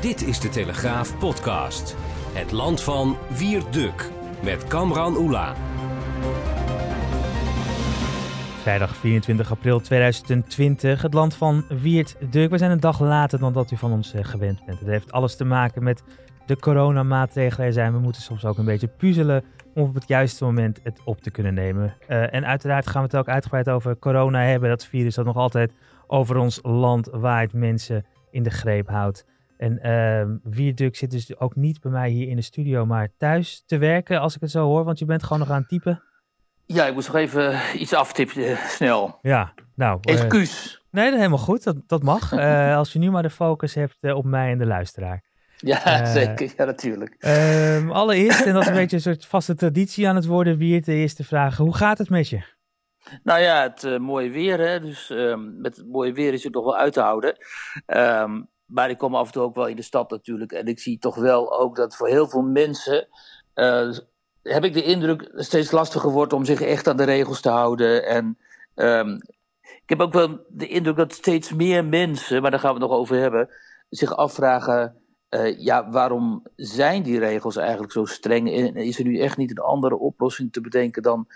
Dit is de Telegraaf podcast. Het land van Wierduk met Kamran Oela. Vrijdag 24 april 2020, het land van Wiert Duk. We zijn een dag later dan dat u van ons eh, gewend bent. Het heeft alles te maken met de coronamaatregelen er zijn. We moeten soms ook een beetje puzzelen om op het juiste moment het op te kunnen nemen. Uh, en uiteraard gaan we het ook uitgebreid over corona hebben. Dat virus dat nog altijd over ons land waait, mensen in de greep houdt. En uh, zit dus ook niet bij mij hier in de studio, maar thuis te werken, als ik het zo hoor. Want je bent gewoon nog aan het typen. Ja, ik moest nog even iets aftippen, snel. Ja, nou. Excuus. Uh, nee, dat helemaal goed. Dat, dat mag. uh, als je nu maar de focus hebt uh, op mij en de luisteraar. Ja, zeker. Ja, natuurlijk. Ehm, allereerst, en dat is een beetje een soort vaste traditie aan het worden, Wiert, de eerste vraag. Hoe gaat het met je? Nou ja, het mooie weer, hè. Dus ehm, met het mooie weer is het nog wel uit te houden. Um, maar ik kom af en toe ook wel in de stad natuurlijk. En ik zie toch wel ook dat voor heel veel mensen. Uh, heb ik de indruk steeds lastiger wordt om zich echt aan de regels te houden. En um, ik heb ook wel de indruk dat steeds meer mensen, maar daar gaan we het nog over hebben, zich afvragen. Uh, ja, waarom zijn die regels eigenlijk zo streng? En is er nu echt niet een andere oplossing te bedenken dan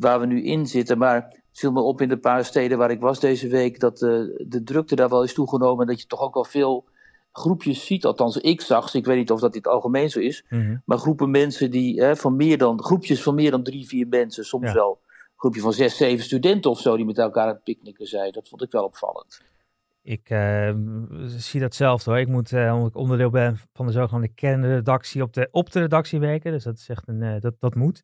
waar we nu in zitten? Maar het viel me op in de paar steden waar ik was deze week dat de, de drukte daar wel is toegenomen. En dat je toch ook wel veel groepjes ziet. Althans, ik zag ze. Ik weet niet of dat het algemeen zo is. Mhm. Maar groepen mensen die hè, van meer dan. groepjes van meer dan drie, vier mensen. Soms Ja. wel een groepje van zes, zeven studenten of zo. die met elkaar aan het picknicken zijn. Dat vond ik wel opvallend. Ik eh, zie dat zelf hoor. Ik moet, eh, omdat ik onderdeel ben van de zogenaamde kernredactie op de, op de redactie werken. Dus dat is echt een, eh, dat, dat moet.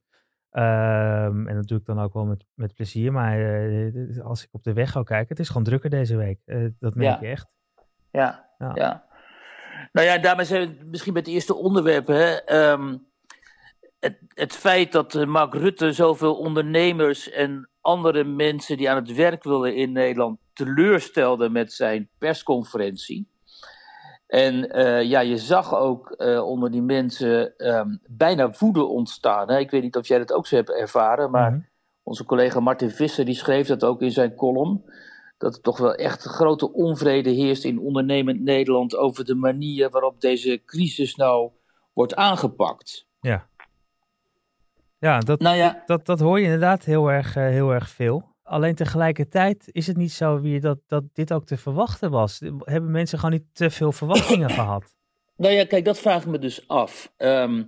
Ehm, en dat doe ik dan ook wel met, met plezier. Maar eh, als ik op de weg ga kijken, het is gewoon drukker deze week. Eh, dat merk Ja. je echt. Ja, Ja. ja. Nou ja, daarmee zijn we misschien met het eerste onderwerp. Hè. Ehm, het, het feit dat eh, Mark Rutte zoveel ondernemers en andere mensen die aan het werk willen in Nederland teleurstelde met zijn persconferentie. En eh, ja, je zag ook eh, onder die mensen ehm, bijna woede ontstaan. Hè. Ik weet niet of jij dat ook zo hebt ervaren, maar Mhm. onze collega Martin Visser die schreef dat ook in zijn column. Dat er toch wel echt grote onvrede heerst in ondernemend Nederland over de manier waarop deze crisis nou wordt aangepakt. Ja. Ja, dat, Nou ja, dat, dat hoor je inderdaad heel erg, eh, heel erg veel. Alleen tegelijkertijd is het niet zo weer dat, dat dit ook te verwachten was. Hebben mensen gewoon niet te veel verwachtingen gehad? nou ja, kijk, dat vraag ik me dus af. Ehm,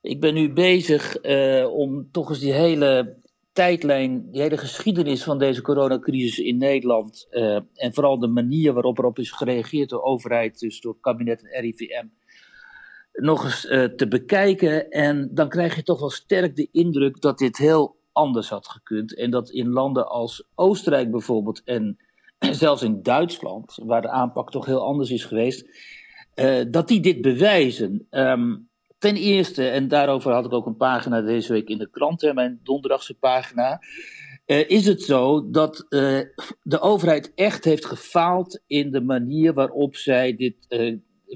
ik ben nu bezig eh, om toch eens die hele tijdlijn, die hele geschiedenis van deze coronacrisis in Nederland eh, en vooral de manier waarop erop is gereageerd door de overheid, dus door het kabinet en RIVM, nog eens eh, te bekijken. En dan krijg je toch wel sterk de indruk dat dit heel anders had gekund. En dat in landen als Oostenrijk bijvoorbeeld en zelfs in Duitsland, waar de aanpak toch heel anders is geweest, eh, dat die dit bewijzen. Ehm, ten eerste, en daarover had ik ook een pagina deze week in de krant, hè, mijn donderdagse pagina. eh, is het zo dat eh, de overheid echt heeft gefaald in de manier waarop zij dit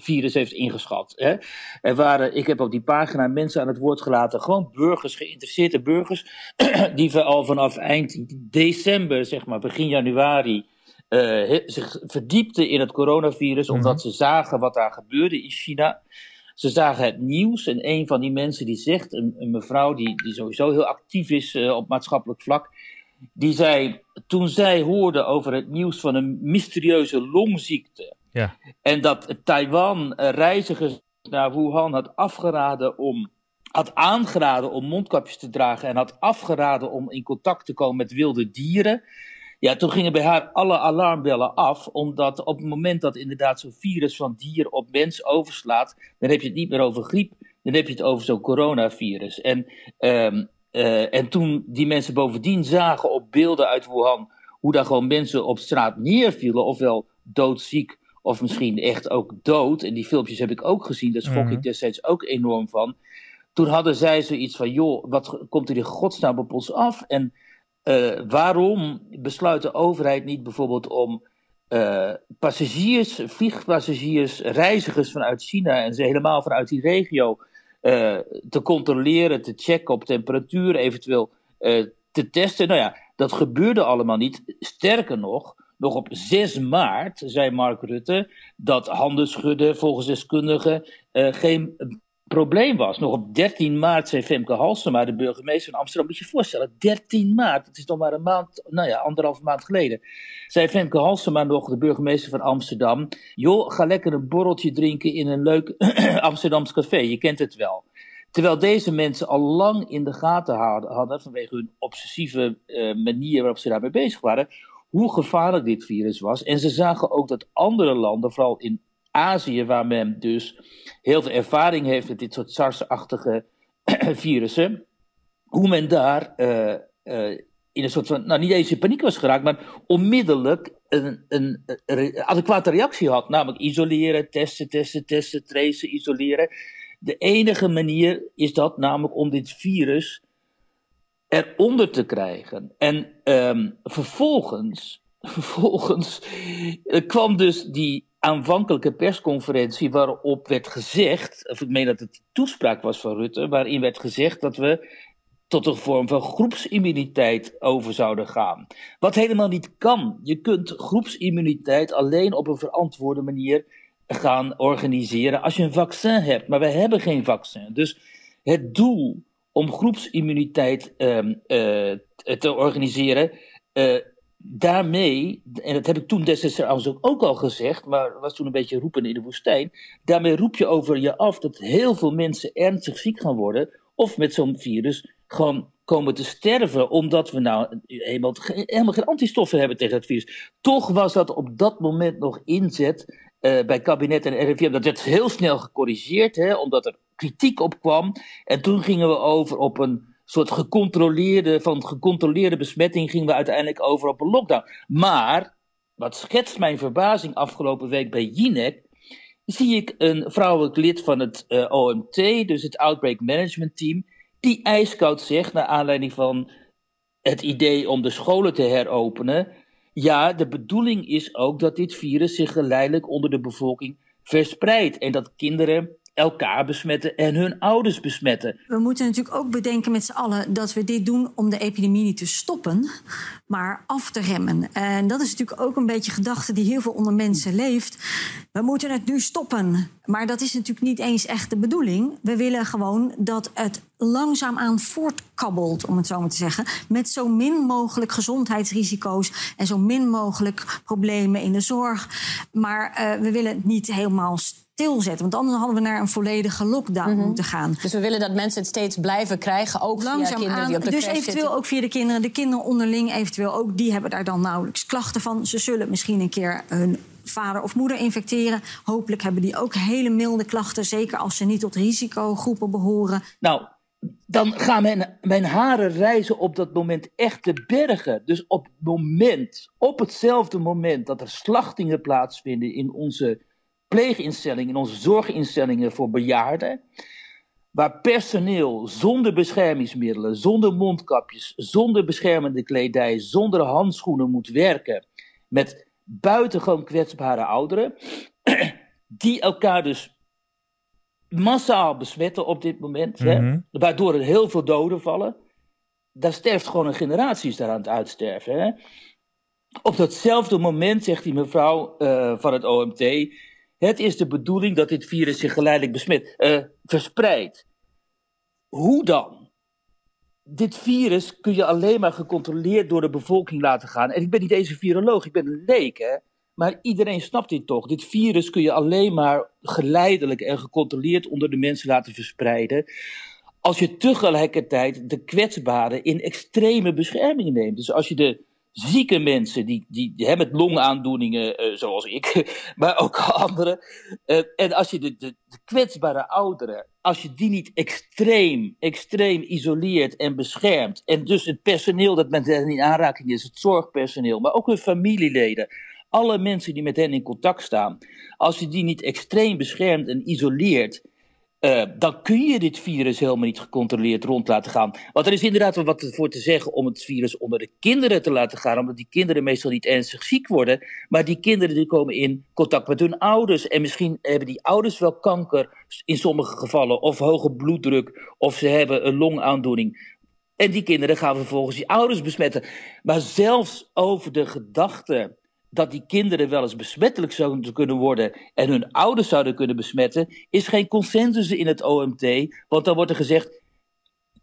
virus heeft ingeschat? Hè? Er waren, ik heb op die pagina mensen aan het woord gelaten, gewoon burgers, geïnteresseerde burgers, die al vanaf eind december, zeg maar, begin januari, eh, zich verdiepten in het coronavirus, Mhm. omdat ze zagen wat daar gebeurde in China. Ze zagen het nieuws en een van die mensen die zegt, een, een mevrouw die, die sowieso heel actief is eh, op maatschappelijk vlak, die zei, toen zij hoorde over het nieuws van een mysterieuze longziekte, Ja. en dat Taiwan eh, reizigers naar Wuhan had afgeraden om had aangeraden om mondkapjes te dragen en had afgeraden om in contact te komen met wilde dieren. Ja, toen gingen bij haar alle alarmbellen af, omdat op het moment dat inderdaad zo'n virus van dier op mens overslaat, dan heb je het niet meer over griep, dan heb je het over zo'n coronavirus. En ehm, uh, en toen die mensen bovendien zagen op beelden uit Wuhan hoe daar gewoon mensen op straat neervielen, ofwel doodziek of misschien echt ook dood. En die filmpjes heb ik ook gezien, daar schrok mm. ik destijds ook enorm van. Toen hadden zij zoiets van, joh, wat komt er in godsnaam op ons af? En uh, waarom besluit de overheid niet bijvoorbeeld om uh, passagiers, vliegpassagiers, reizigers vanuit China en ze helemaal vanuit die regio uh, te controleren, te checken op temperatuur, eventueel te testen? Nou ja, dat gebeurde allemaal niet. Sterker nog, nog op 6 maart zei Mark Rutte dat handen schudden volgens deskundigen uh, geen probleem was. Nog op 13 maart zei Femke Halsema, de burgemeester van Amsterdam, moet je je voorstellen, 13 maart, het is nog maar een maand, nou ja, anderhalve maand geleden, zei Femke Halsema nog, de burgemeester van Amsterdam, joh, ga lekker een borreltje drinken in een leuk Amsterdams café, je kent het wel. Terwijl deze mensen al lang in de gaten hadden, vanwege hun obsessieve uh, manier waarop ze daarmee bezig waren, hoe gevaarlijk dit virus was. En ze zagen ook dat andere landen, vooral in Azië, waar men dus heel veel ervaring heeft met dit soort SARS-achtige virussen, hoe men daar uh, uh, in een soort van, nou niet eens in paniek was geraakt, maar onmiddellijk een, een, een adequate reactie had. Namelijk isoleren, testen, testen, testen, tracen, isoleren. De enige manier is dat namelijk om dit virus eronder te krijgen. En um, vervolgens, vervolgens uh, kwam dus die aanvankelijke persconferentie waarop werd gezegd, of ik meen dat het toespraak was van Rutte, waarin werd gezegd dat we tot een vorm van groepsimmuniteit over zouden gaan. Wat helemaal niet kan. Je kunt groepsimmuniteit alleen op een verantwoorde manier gaan organiseren als je een vaccin hebt. Maar we hebben geen vaccin. Dus het doel om groepsimmuniteit uh, uh, te organiseren, uh, daarmee, en dat heb ik toen destijds ook al gezegd, maar was toen een beetje roepen in de woestijn, daarmee roep je over je af dat heel veel mensen ernstig ziek gaan worden of met zo'n virus gewoon komen te sterven, omdat we nou helemaal, helemaal geen antistoffen hebben tegen het virus. Toch was dat op dat moment nog inzet uh, bij kabinet en RIVM. Dat werd heel snel gecorrigeerd, hè, omdat er kritiek op kwam. En toen gingen we over op een soort gecontroleerde, van gecontroleerde besmetting gingen we uiteindelijk over op een lockdown. Maar, wat schetst mijn verbazing afgelopen week bij Jinek, zie ik een vrouwelijk lid van het eh, OMT, dus het Outbreak Management Team, die ijskoud zegt, naar aanleiding van het idee om de scholen te heropenen, ja, de bedoeling is ook dat dit virus zich geleidelijk onder de bevolking verspreidt en dat kinderen elkaar besmetten en hun ouders besmetten. We moeten natuurlijk ook bedenken met z'n allen dat we dit doen om de epidemie niet te stoppen, maar af te remmen. En dat is natuurlijk ook een beetje gedachte die heel veel onder mensen leeft. We moeten het nu stoppen. Maar dat is natuurlijk niet eens echt de bedoeling. We willen gewoon dat het langzaamaan voortkabbelt, om het zo maar te zeggen. Met zo min mogelijk gezondheidsrisico's en zo min mogelijk problemen in de zorg. Maar uh, we willen het niet helemaal stilzetten. Want anders hadden we naar een volledige lockdown mm -hmm. moeten gaan. Dus we willen dat mensen het steeds blijven krijgen, ook Langzaam via kinderen die op de Dus eventueel zitten. ook via de kinderen. De kinderen onderling eventueel ook. Die hebben daar dan nauwelijks klachten van. Ze zullen misschien een keer hun vader of moeder infecteren. Hopelijk hebben die ook hele milde klachten. Zeker als ze niet tot risicogroepen behoren. Nou, dan gaan mijn, mijn haren reizen op dat moment echt te bergen. Dus op het moment, op hetzelfde moment dat er slachtingen plaatsvinden in onze pleeginstellingen, in onze zorginstellingen voor bejaarden, waar personeel zonder beschermingsmiddelen, zonder mondkapjes, zonder beschermende kledij, zonder handschoenen moet werken, met buitengewoon kwetsbare ouderen, die elkaar dus massaal besmetten op dit moment, hè, Mhm. waardoor er heel veel doden vallen. Daar sterft gewoon een generatie is daar aan het uitsterven. Hè. Op datzelfde moment zegt die mevrouw eh, van het OMT: Het is de bedoeling dat dit virus zich geleidelijk besmet, eh, verspreidt. Hoe dan? Dit virus kun je alleen maar gecontroleerd door de bevolking laten gaan. En ik ben niet eens een viroloog, ik ben een leek, hè. Maar iedereen snapt dit toch? Dit virus kun je alleen maar geleidelijk en gecontroleerd onder de mensen laten verspreiden. Als je tegelijkertijd de kwetsbaren in extreme bescherming neemt. Dus als je de zieke mensen, die, die, hebben longaandoeningen, uh, zoals ik, maar ook anderen. Uh, en als je de, de, de, kwetsbare ouderen, als je die niet extreem, extreem isoleert en beschermt, en dus het personeel dat met hen in aanraking is, het zorgpersoneel, maar ook hun familieleden, alle mensen die met hen in contact staan, als je die niet extreem beschermt en isoleert, uh, dan kun je dit virus helemaal niet gecontroleerd rond laten gaan. Want er is inderdaad wel wat voor te zeggen om het virus onder de kinderen te laten gaan, omdat die kinderen meestal niet ernstig ziek worden. Maar die kinderen die komen in contact met hun ouders. En misschien hebben die ouders wel kanker in sommige gevallen, of hoge bloeddruk, of ze hebben een longaandoening. En die kinderen gaan vervolgens die ouders besmetten. Maar zelfs over de gedachte dat die kinderen wel eens besmettelijk zouden kunnen worden en hun ouders zouden kunnen besmetten, is geen consensus in het OMT. Want dan wordt er gezegd,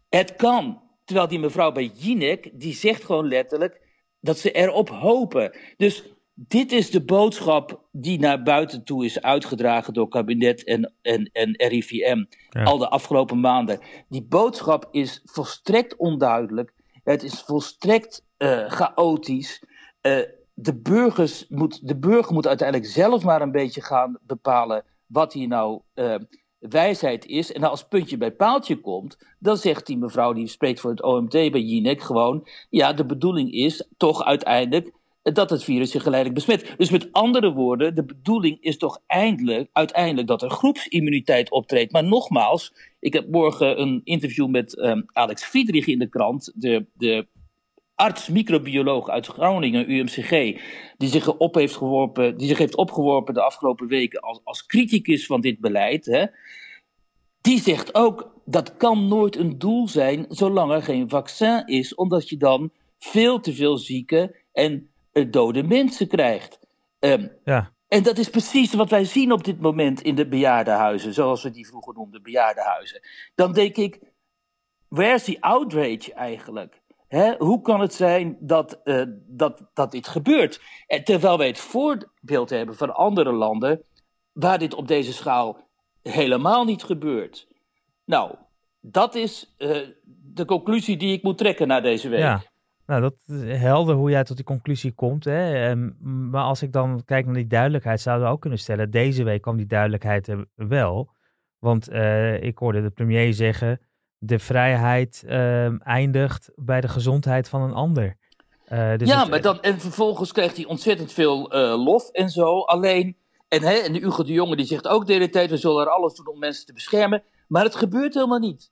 het kan. Terwijl die mevrouw bij Jinek, die zegt gewoon letterlijk dat ze erop hopen. Dus dit is de boodschap die naar buiten toe is uitgedragen door kabinet en, en, en RIVM al de afgelopen maanden. Die boodschap is volstrekt onduidelijk. Het is volstrekt uh, chaotisch. Uh, de, burgers moet, de burger moet uiteindelijk zelf maar een beetje gaan bepalen wat hier nou uh, wijsheid is. En als puntje bij paaltje komt, dan zegt die mevrouw die spreekt voor het OMT bij Jinek gewoon: ja, de bedoeling is toch uiteindelijk dat het virus zich geleidelijk besmet. Dus met andere woorden, de bedoeling is toch eindelijk, uiteindelijk dat er groepsimmuniteit optreedt. Maar nogmaals, ik heb morgen een interview met um, Alex Friedrich in de krant, de, de arts-microbioloog uit Groningen, UMCG, die zich, op heeft geworpen, die zich heeft opgeworpen de afgelopen weken als, als criticus van dit beleid, hè, die zegt ook dat kan nooit een doel zijn zolang er geen vaccin is, omdat je dan veel te veel zieke en uh, dode mensen krijgt. Um, ja. En dat is precies wat wij zien op dit moment in de bejaardenhuizen, zoals we die vroeger noemden, bejaardenhuizen. Dan denk ik, where's the outrage eigenlijk? Hoe kan het zijn dat, uh, dat, dat dit gebeurt? En terwijl wij het voorbeeld hebben van andere landen waar dit op deze schaal helemaal niet gebeurt. Nou, dat is uh, de conclusie die ik moet trekken na deze week. Ja. Nou, dat is helder hoe jij tot die conclusie komt. Hè? Um, maar als ik dan kijk naar die duidelijkheid, zouden we ook kunnen stellen: deze week kwam die duidelijkheid wel. Want uh, ik hoorde de premier zeggen: de vrijheid uh, eindigt bij de gezondheid van een ander. Uh, dus ja, het, maar dan, en vervolgens krijgt hij ontzettend veel uh, lof en zo. Alleen, en, hè, en Hugo de Jonge die zegt ook de hele tijd, we zullen er alles doen om mensen te beschermen. Maar het gebeurt helemaal niet.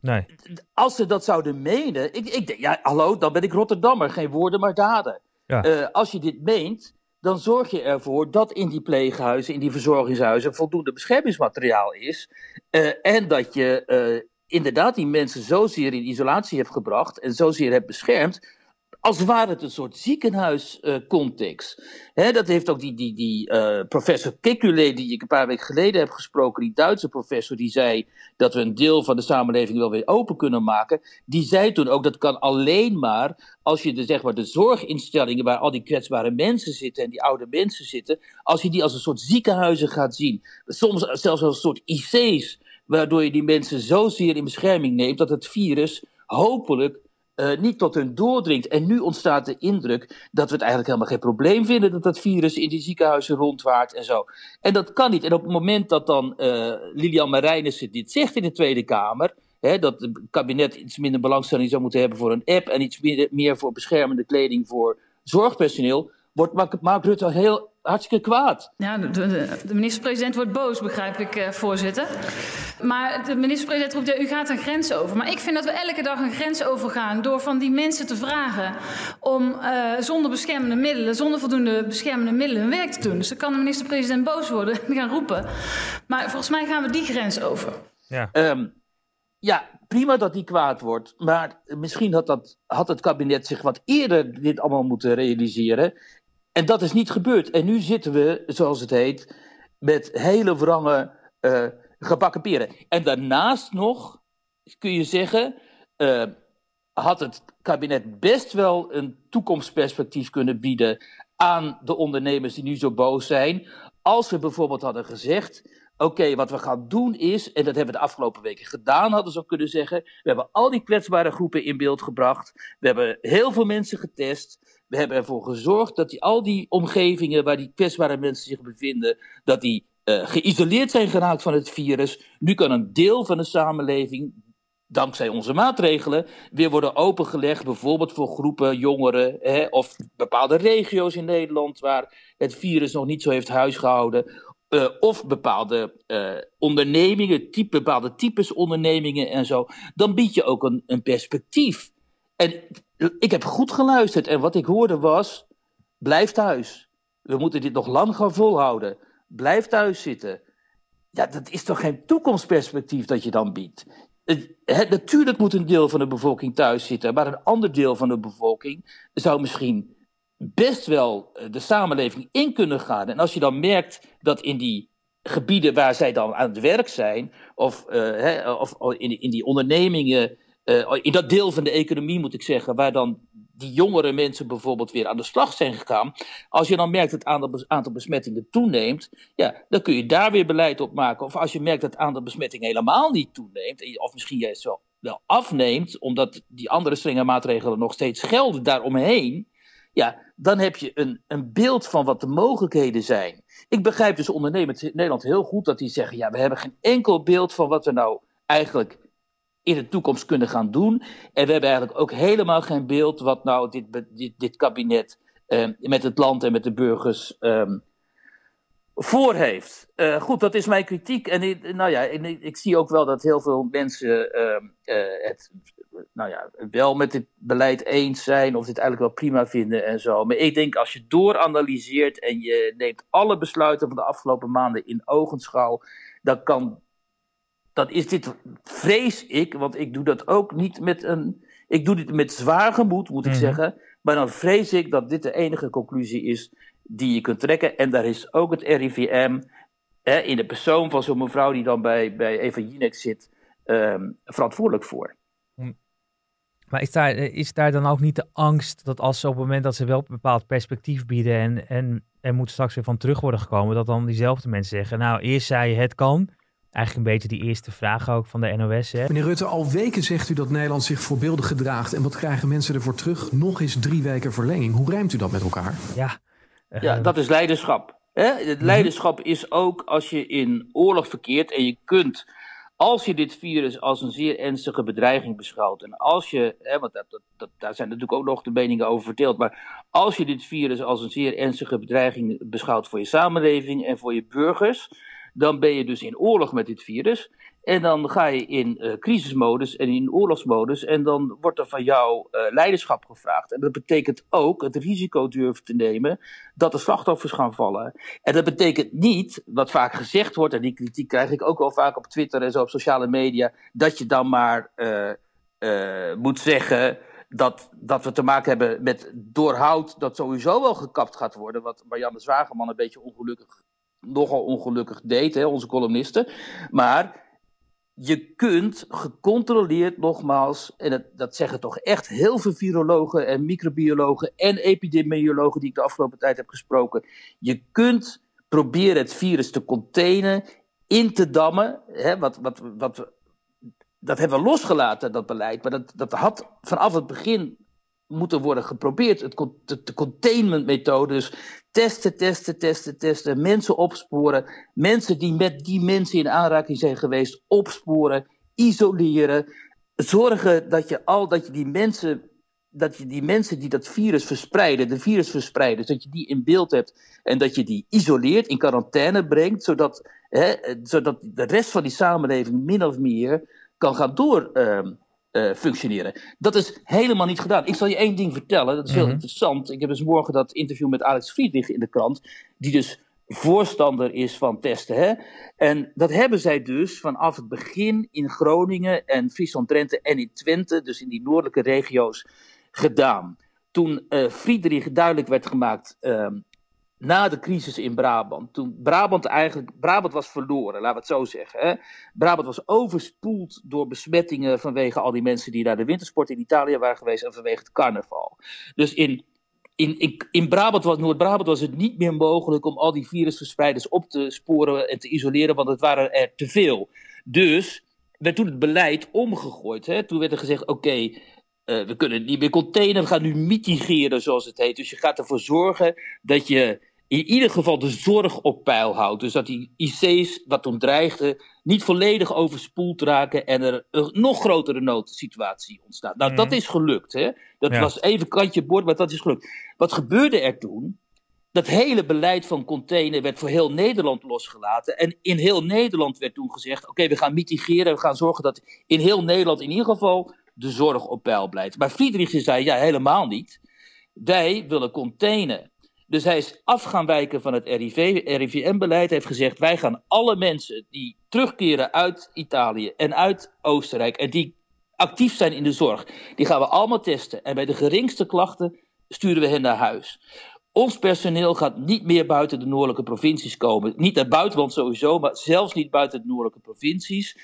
Nee. Als ze dat zouden menen, ik, ik denk, ja, hallo, dan ben ik Rotterdammer, geen woorden maar daden. Ja. Uh, als je dit meent, dan zorg je ervoor dat in die pleeghuizen, in die verzorgingshuizen, voldoende beschermingsmateriaal is. Uh, en dat je inderdaad die mensen zozeer in isolatie hebt gebracht en zozeer hebt beschermd, als ware het een soort ziekenhuiscontext. Uh, dat heeft ook die, die, die uh, professor Kekulé, die ik een paar weken geleden heb gesproken, die Duitse professor, die zei dat we een deel van de samenleving wel weer open kunnen maken. Die zei toen ook dat kan alleen maar als je de, zeg maar, de zorginstellingen waar al die kwetsbare mensen zitten en die oude mensen zitten, als je die als een soort ziekenhuizen gaat zien. Soms zelfs als een soort IC's waardoor je die mensen zozeer in bescherming neemt dat het virus hopelijk uh, niet tot hun doordringt. En nu ontstaat de indruk dat we het eigenlijk helemaal geen probleem vinden dat dat virus in die ziekenhuizen rondwaart en zo. En dat kan niet. En op het moment dat dan uh, Lilian Marijnissen dit zegt in de Tweede Kamer, dat het kabinet iets minder belangstelling zou moeten hebben voor een app en iets meer, voor beschermende kleding voor zorgpersoneel, wordt Mark Rutte heel hartstikke kwaad. Ja, de, de minister-president wordt boos, begrijp ik, uh, voorzitter. Maar de minister-president roept, ja, u gaat een grens over. Maar ik vind dat we elke dag een grens overgaan door van die mensen te vragen om uh, zonder beschermende middelen, zonder voldoende beschermende middelen hun werk te doen. Dus dan kan de minister-president boos worden en gaan roepen. Maar volgens mij gaan we die grens over. Ja. Um, ja, prima dat die kwaad wordt. Maar misschien had, dat, had het kabinet zich wat eerder dit allemaal moeten realiseren. En dat is niet gebeurd. En nu zitten we, zoals het heet, met hele wrange uh, gebakken. En daarnaast nog, kun je zeggen, uh, had het kabinet best wel een toekomstperspectief kunnen bieden aan de ondernemers die nu zo boos zijn. Als we bijvoorbeeld hadden gezegd, oké, wat we gaan doen is, en dat hebben we de afgelopen weken gedaan, hadden ze ook kunnen zeggen. We hebben al die kwetsbare groepen in beeld gebracht. We hebben heel veel mensen getest. We hebben ervoor gezorgd dat die, al die omgevingen waar die kwetsbare mensen zich bevinden, dat die uh, geïsoleerd zijn geraakt van het virus. Nu kan een deel van de samenleving, dankzij onze maatregelen, weer worden opengelegd. Bijvoorbeeld voor groepen jongeren hè, of bepaalde regio's in Nederland waar het virus nog niet zo heeft huisgehouden. Uh, of bepaalde uh, ondernemingen, type, bepaalde types ondernemingen en zo. Dan bied je ook een, een perspectief. En ik heb goed geluisterd en wat ik hoorde was: blijf thuis. We moeten dit nog lang gaan volhouden. Blijf thuis zitten. Ja, dat is toch geen toekomstperspectief dat je dan biedt. Het, natuurlijk moet een deel van de bevolking thuis zitten, maar een ander deel van de bevolking zou misschien best wel eh, de samenleving in kunnen gaan. En als je dan merkt dat in die gebieden waar zij dan aan het werk zijn, of, uh, of in, in die ondernemingen uh, in dat deel van de economie moet ik zeggen, waar dan die jongere mensen bijvoorbeeld weer aan de slag zijn gegaan. Als je dan merkt dat het aantal besmettingen toeneemt, ja, dan kun je daar weer beleid op maken. Of als je merkt dat het aantal besmettingen helemaal niet toeneemt, of misschien juist wel, wel afneemt, omdat die andere strenge maatregelen nog steeds gelden daaromheen. Ja, dan heb je een, een beeld van wat de mogelijkheden zijn. Ik begrijp dus ondernemers in Nederland heel goed dat die zeggen: ja, we hebben geen enkel beeld van wat er nou eigenlijk in de toekomst kunnen gaan doen. En we hebben eigenlijk ook helemaal geen beeld wat nou dit, dit, dit kabinet uh, met het land en met de burgers um, voor heeft. Uh, goed, dat is mijn kritiek. En ik, nou ja, ik, ik, zie ook wel dat heel veel mensen uh, het nou ja, wel met dit beleid eens zijn of dit eigenlijk wel prima vinden en zo. Maar ik denk als je dooranalyseert en je neemt alle besluiten van de afgelopen maanden in ogenschouw, dan kan dan is dit, vrees ik, want ik doe dat ook niet met een. Ik doe dit met zwaar gemoed, moet ik mhm. zeggen. Maar dan vrees ik dat dit de enige conclusie is die je kunt trekken. En daar is ook het RIVM, hè, in de persoon van zo'n mevrouw die dan bij, bij Eva Jinek zit, um, verantwoordelijk voor. Hm. Maar is daar, is daar dan ook niet de angst dat als ze op het moment dat ze wel een bepaald perspectief bieden en, en er moet straks weer van terug worden gekomen, dat dan diezelfde mensen zeggen, nou eerst zei je het kan, Eigenlijk een beetje die eerste vraag ook van de NOS. Hè. Meneer Rutte, al weken zegt u dat Nederland zich voorbeeldig gedraagt. En wat krijgen mensen ervoor terug? Nog eens drie weken verlenging. Hoe rijmt u dat met elkaar? Ja, uh, ja dat is leiderschap. Hè? Het mhm. leiderschap is ook als je in oorlog verkeert en je kunt als je dit virus als een zeer ernstige bedreiging beschouwt, en als je, hè, want dat, dat, daar zijn natuurlijk ook nog de meningen over verdeeld, maar als je dit virus als een zeer ernstige bedreiging beschouwt voor je samenleving en voor je burgers, dan ben je dus in oorlog met dit virus. En dan ga je in uh, crisismodus en in oorlogsmodus. En dan wordt er van jou uh, leiderschap gevraagd. En dat betekent ook het risico durven te nemen dat er slachtoffers gaan vallen. En dat betekent niet, wat vaak gezegd wordt, en die kritiek krijg ik ook wel vaak op Twitter en zo op sociale media, dat je dan maar uh, moet zeggen dat, dat we te maken hebben met doorhoud dat sowieso wel gekapt gaat worden. Wat Marianne Zwageman een beetje ongelukkig nogal ongelukkig deed, hè, onze columnisten. Maar je kunt gecontroleerd, nogmaals, en dat, dat zeggen toch echt heel veel virologen en microbiologen en epidemiologen die ik de afgelopen tijd heb gesproken. Je kunt proberen het virus te containen, in te dammen. Hè, wat, wat, wat, dat hebben we losgelaten, dat beleid. Maar dat, dat had vanaf het begin moeten worden geprobeerd. Het, de, containment methode, dus testen, testen, testen, testen, mensen opsporen, mensen die met die mensen in aanraking zijn geweest opsporen, isoleren, zorgen dat je al dat je die mensen dat je die mensen die dat virus verspreiden, de virus verspreiden, dat je die in beeld hebt en dat je die isoleert, in quarantaine brengt, zodat, hè, zodat de rest van die samenleving min of meer kan gaan door, uh, uh, functioneren. Dat is helemaal niet gedaan. Ik zal je één ding vertellen, dat is heel mhm. interessant. Ik heb dus morgen dat interview met Alex Friedrich in de krant, die dus voorstander is van testen. Hè? En dat hebben zij dus vanaf het begin in Groningen en Friesland, Drenthe en in Twente, dus in die noordelijke regio's, gedaan. Toen uh, Friedrich duidelijk werd gemaakt uh, na de crisis in Brabant, toen Brabant eigenlijk, Brabant was verloren, laten we het zo zeggen. Hè? Brabant was overspoeld door besmettingen vanwege al die mensen die naar de wintersport in Italië waren geweest en vanwege het carnaval. Dus in in, in, Brabant, was, Noord-Brabant, was het niet meer mogelijk om al die virusverspreiders op te sporen en te isoleren, want het waren er te veel. Dus werd toen het beleid omgegooid. Hè? Toen werd er gezegd: oké, we kunnen het niet meer containen, we gaan nu mitigeren, zoals het heet. Dus je gaat ervoor zorgen dat je in ieder geval de zorg op peil houdt. Dus dat die IC's, wat toen dreigde, niet volledig overspoeld raken en er een nog grotere noodsituatie ontstaat. Nou, dat mhm. is gelukt. Hè? Dat was even kantje boord, maar dat is gelukt. Wat gebeurde er toen? Dat hele beleid van container werd voor heel Nederland losgelaten. En in heel Nederland werd toen gezegd: oké, we gaan mitigeren, we gaan zorgen dat in heel Nederland in ieder geval de zorg op peil blijft. Maar Friedrich zei: ja, helemaal niet. Wij willen containen. Dus hij is af gaan wijken van het RIVM-beleid. Hij heeft gezegd: wij gaan alle mensen die terugkeren uit Italië en uit Oostenrijk. en die actief zijn in de zorg, die gaan we allemaal testen. En bij de geringste klachten sturen we hen naar huis. Ons personeel gaat niet meer buiten de noordelijke provincies komen. Niet naar buitenland sowieso, maar zelfs niet buiten de noordelijke provincies.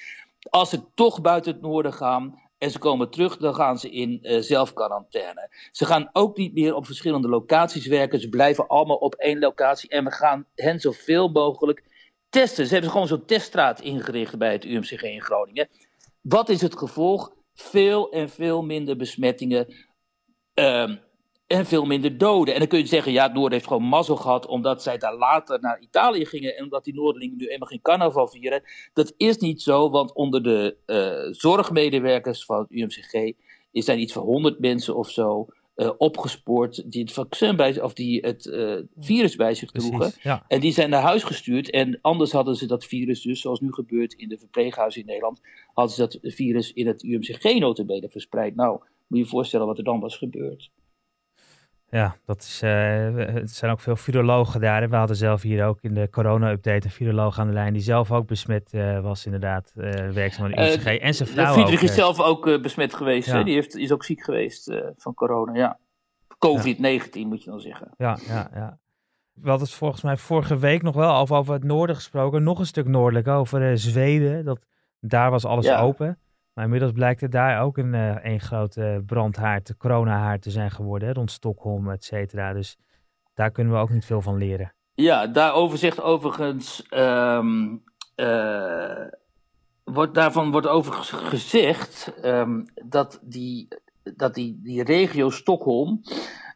Als ze toch buiten het noorden gaan, en ze komen terug, dan gaan ze in uh, zelfquarantaine. Ze gaan ook niet meer op verschillende locaties werken. Ze blijven allemaal op één locatie. En we gaan hen zoveel mogelijk testen. Ze hebben gewoon zo'n teststraat ingericht bij het UMCG in Groningen. Wat is het gevolg? Veel en veel minder besmettingen. Um, en veel minder doden. En dan kun je zeggen, ja, het Noorden heeft gewoon mazzel gehad omdat zij daar later naar Italië gingen en omdat die Noorderlingen nu helemaal geen carnaval vieren. Dat is niet zo, want onder de uh, zorgmedewerkers van het UMCG zijn iets van 100 mensen of zo uh, opgespoord die het vaccin bij of die het uh, virus bij zich droegen. Ja. En die zijn naar huis gestuurd. En anders hadden ze dat virus dus, zoals nu gebeurt in de verpleeghuizen in Nederland, hadden ze dat virus in het UMCG notabene verspreid. Nou, moet je je voorstellen wat er dan was gebeurd. Ja, dat is, uh, het zijn ook veel virologen daar. We hadden zelf hier ook in de corona-update een viroloog aan de lijn die zelf ook besmet uh, was inderdaad, uh, werkzaam aan de UCG. en zijn vrouw Friedrich is zelf ook besmet geweest. Hè? Die heeft, is ook ziek geweest van corona, ja. COVID-19 moet je dan zeggen. Ja, ja, ja. We hadden het volgens mij vorige week nog wel over, over het noorden gesproken. Nog een stuk noordelijk, over Zweden. Dat, daar was alles open. Maar inmiddels blijkt het daar ook een, uh, een grote brandhaard, coronahaard te zijn geworden, hè, rond Stockholm, et cetera. Dus daar kunnen we ook niet veel van leren. Ja, daarover zegt overigens, um, uh, wordt, daarvan wordt over gezegd um, dat, die, dat die, die regio Stockholm,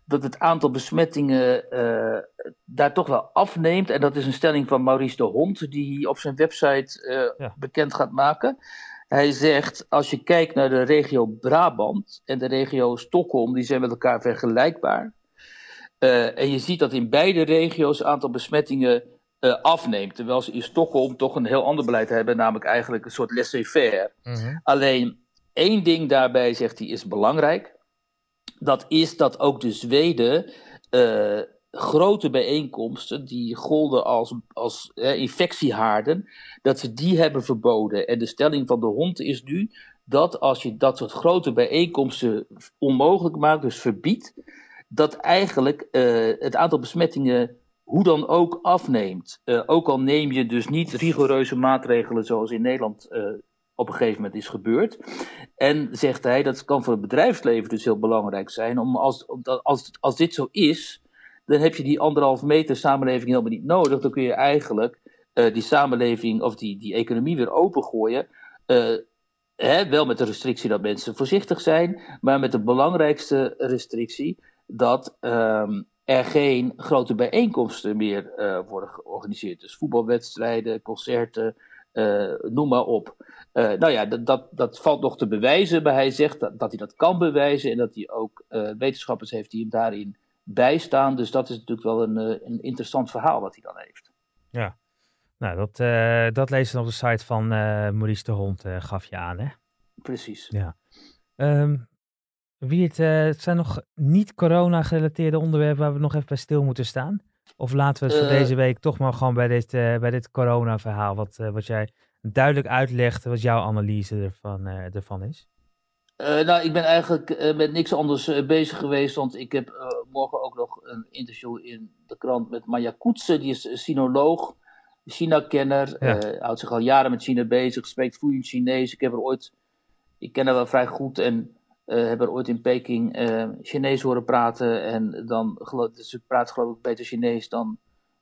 dat het aantal besmettingen uh, daar toch wel afneemt. En dat is een stelling van Maurice de Hond, die op zijn website ja. bekend gaat maken. Hij zegt, als je kijkt naar de regio Brabant en de regio Stockholm, die zijn met elkaar vergelijkbaar. Uh, en je ziet dat in beide regio's het aantal besmettingen uh, afneemt. Terwijl ze in Stockholm toch een heel ander beleid hebben, namelijk eigenlijk een soort laissez-faire. Mm Alleen één ding daarbij, zegt hij, is belangrijk. Dat is dat ook de Zweden uh, grote bijeenkomsten, die golden als, als infectiehaarden, dat ze die hebben verboden. En de stelling van de hond is nu dat als je dat soort grote bijeenkomsten onmogelijk maakt, dus verbiedt, dat eigenlijk uh, het aantal besmettingen hoe dan ook afneemt. Uh, ook al neem je dus niet rigoureuze maatregelen zoals in Nederland uh, op een gegeven moment is gebeurd. En zegt hij, dat kan voor het bedrijfsleven dus heel belangrijk zijn, om als, als, als dit zo is, dan heb je die anderhalf meter samenleving helemaal niet nodig. Dan kun je eigenlijk uh, die samenleving of die, die economie weer opengooien. Uh, hè, wel met de restrictie dat mensen voorzichtig zijn, maar met de belangrijkste restrictie dat um, er geen grote bijeenkomsten meer uh, worden georganiseerd. Dus voetbalwedstrijden, concerten, noem maar op. nou ja, dat, dat, dat valt nog te bewijzen, maar hij zegt dat, dat hij dat kan bewijzen en dat hij ook wetenschappers heeft die hem daarin bijstaan. Dus dat is natuurlijk wel een, eh, een interessant verhaal wat hij dan heeft. Ja, nou dat, uh, dat je op de site van uh, Maurice de Hond, gaf je aan hè? Precies. Ja. Um, wie het, het zijn nog niet corona gerelateerde onderwerpen waar we nog even bij stil moeten staan? Of laten we het voor deze week toch maar gewoon bij dit, bij dit corona verhaal, wat, wat jij duidelijk uitlegt, wat jouw analyse ervan, ervan is? Uh, nou, ik ben eigenlijk uh, met niks anders uh, bezig geweest, want ik heb morgen ook nog een interview in de krant met Maya Koetsen, die is sinoloog, China-kenner, ja. houdt zich al jaren met China bezig, spreekt vloeiend Chinees. Ik heb er ooit, ik ken haar wel vrij goed en hebben ooit in Peking Chinees horen praten. En dan geloof, ze praat geloof ik beter Chinees dan,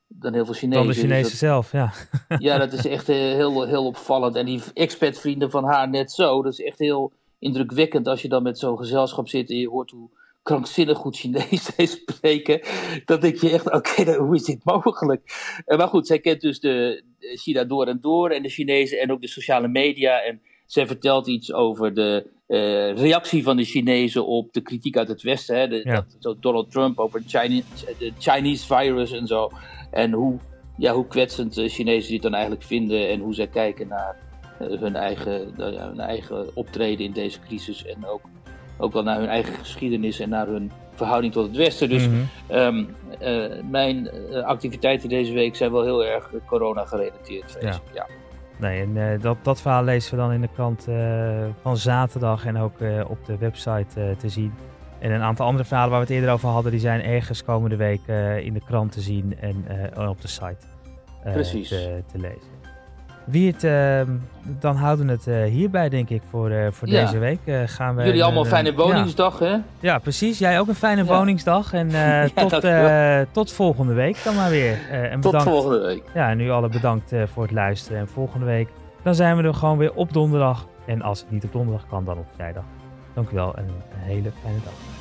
dan heel veel Chinezen. Dan de Chinezen dus zelf, ja. Ja, dat is echt heel, heel opvallend. En die expat-vrienden van haar net zo. Dat is echt heel indrukwekkend als je dan met zo'n gezelschap zit en je hoort hoe krankzinnig goed Chinees zij spreken. Dan denk je echt, oké, hoe is dit mogelijk? Uh, maar goed, zij kent dus de, China door en door en de Chinezen en ook de sociale media. En zij vertelt iets over de uh, reactie van de Chinezen op de kritiek uit het Westen. Hè? De, ja. dat, zo Donald Trump over Chinese, de Chinese virus en zo. En hoe, ja, hoe kwetsend de Chinezen dit dan eigenlijk vinden en hoe zij kijken naar hun, eigen, hun eigen optreden in deze crisis. En ook ook wel naar hun eigen geschiedenis en naar hun verhouding tot het Westen. Dus Mhm. ehm, eh, mijn eh, activiteiten deze week zijn wel heel erg corona gerelateerd. ik. Ja. Nee, en eh, dat, dat verhaal lezen we dan in de krant eh, van zaterdag en ook eh, op de website eh, te zien. En een aantal andere verhalen waar we het eerder over hadden, die zijn ergens komende week eh, in de krant te zien en eh, op de site eh, Precies. Te, te lezen. Wiert, ehm, dan houden we het eh, hierbij denk ik voor, eh, voor Ja. deze week. Eh, gaan we Jullie allemaal een fijne ja. woningsdag, hè? Ja, precies. Jij ook een fijne Ja. woningsdag. En tot, dankjewel. tot volgende week dan maar weer. En Tot bedankt. volgende week. Ja, en nu alle bedankt voor het luisteren. En volgende week dan zijn we er gewoon weer op donderdag. En als het niet op donderdag kan, dan op vrijdag. Dank u wel en een hele fijne dag.